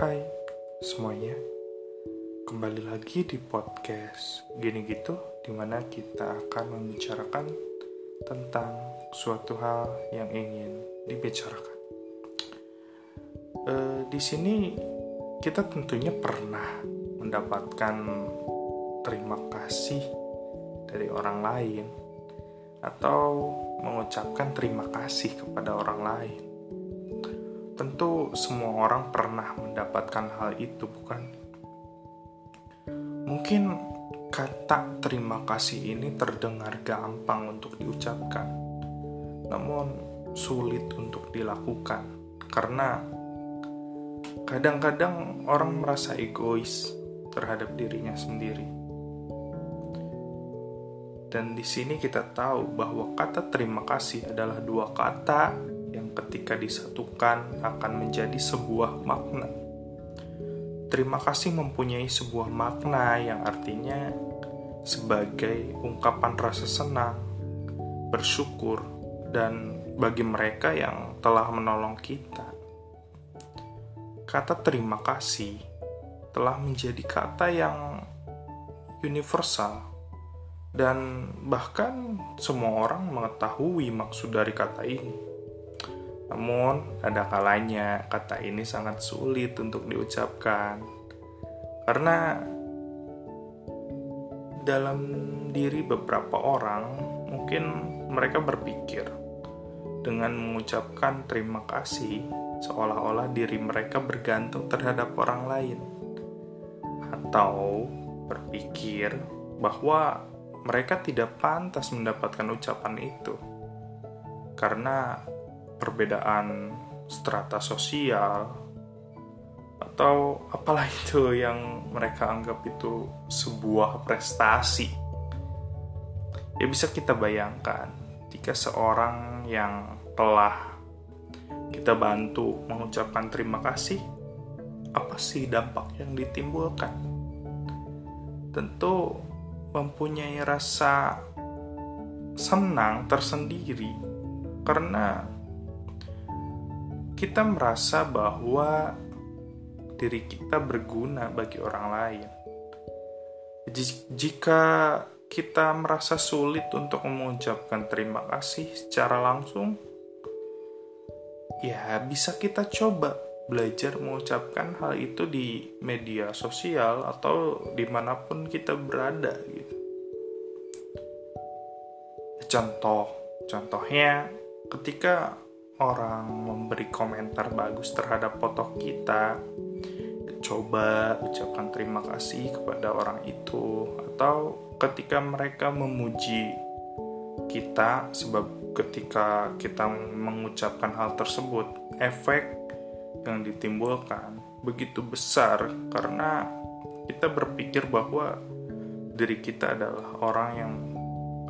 Hai semuanya. Kembali lagi di podcast Gini gitu Di mana kita akan membicarakan Tentang suatu hal yang ingin dibicarakan. E, Di sini kita tentunya pernah mendapatkan terima kasih dari orang lain atau mengucapkan terima kasih kepada orang lain Tentu semua orang pernah mendapatkan hal itu, bukan? Mungkin kata terima kasih ini terdengar gampang untuk diucapkan, namun sulit untuk dilakukan karena kadang-kadang orang merasa egois terhadap dirinya sendiri. Dan di sini kita tahu bahwa kata terima kasih adalah dua kata yang ketika disatukan akan menjadi sebuah makna. Terima kasih mempunyai sebuah makna yang artinya sebagai ungkapan rasa senang, bersyukur, dan bagi mereka yang telah menolong kita. Kata terima kasih telah menjadi kata yang universal dan bahkan semua orang mengetahui maksud dari kata ini. Namun, ada kalanya kata ini sangat sulit untuk diucapkan. Karena dalam diri beberapa orang mungkin mereka berpikir dengan mengucapkan terima kasih seolah-olah diri mereka bergantung terhadap orang lain. Atau berpikir bahwa mereka tidak pantas mendapatkan ucapan itu. Karena perbedaan strata sosial atau apalah itu yang mereka anggap itu sebuah prestasi. Ya bisa kita bayangkan jika seorang yang telah kita bantu mengucapkan terima kasih, apa sih dampak yang ditimbulkan? Tentu mempunyai rasa senang tersendiri karena kita merasa bahwa diri kita berguna bagi orang lain. Jika kita merasa sulit untuk mengucapkan terima kasih secara langsung, ya bisa kita coba belajar mengucapkan hal itu di media sosial atau di mana pun kita berada gitu. Contoh, contohnya ketika orang memberi komentar bagus terhadap foto kita, coba ucapkan terima kasih kepada orang itu, atau ketika mereka memuji kita, sebab ketika kita mengucapkan hal tersebut, efek yang ditimbulkan begitu besar karena kita berpikir bahwa diri kita adalah orang yang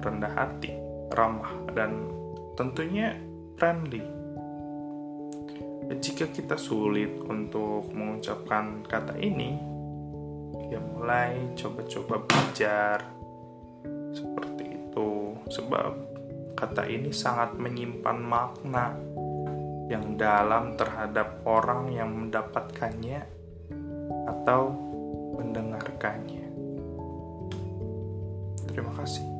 rendah hati, ramah, dan tentunya friendly jika kita sulit untuk mengucapkan kata ini, ya mulai coba-coba belajar seperti itu, sebab kata ini sangat menyimpan makna yang dalam terhadap orang yang mendapatkannya atau mendengarkannya. Terima kasih.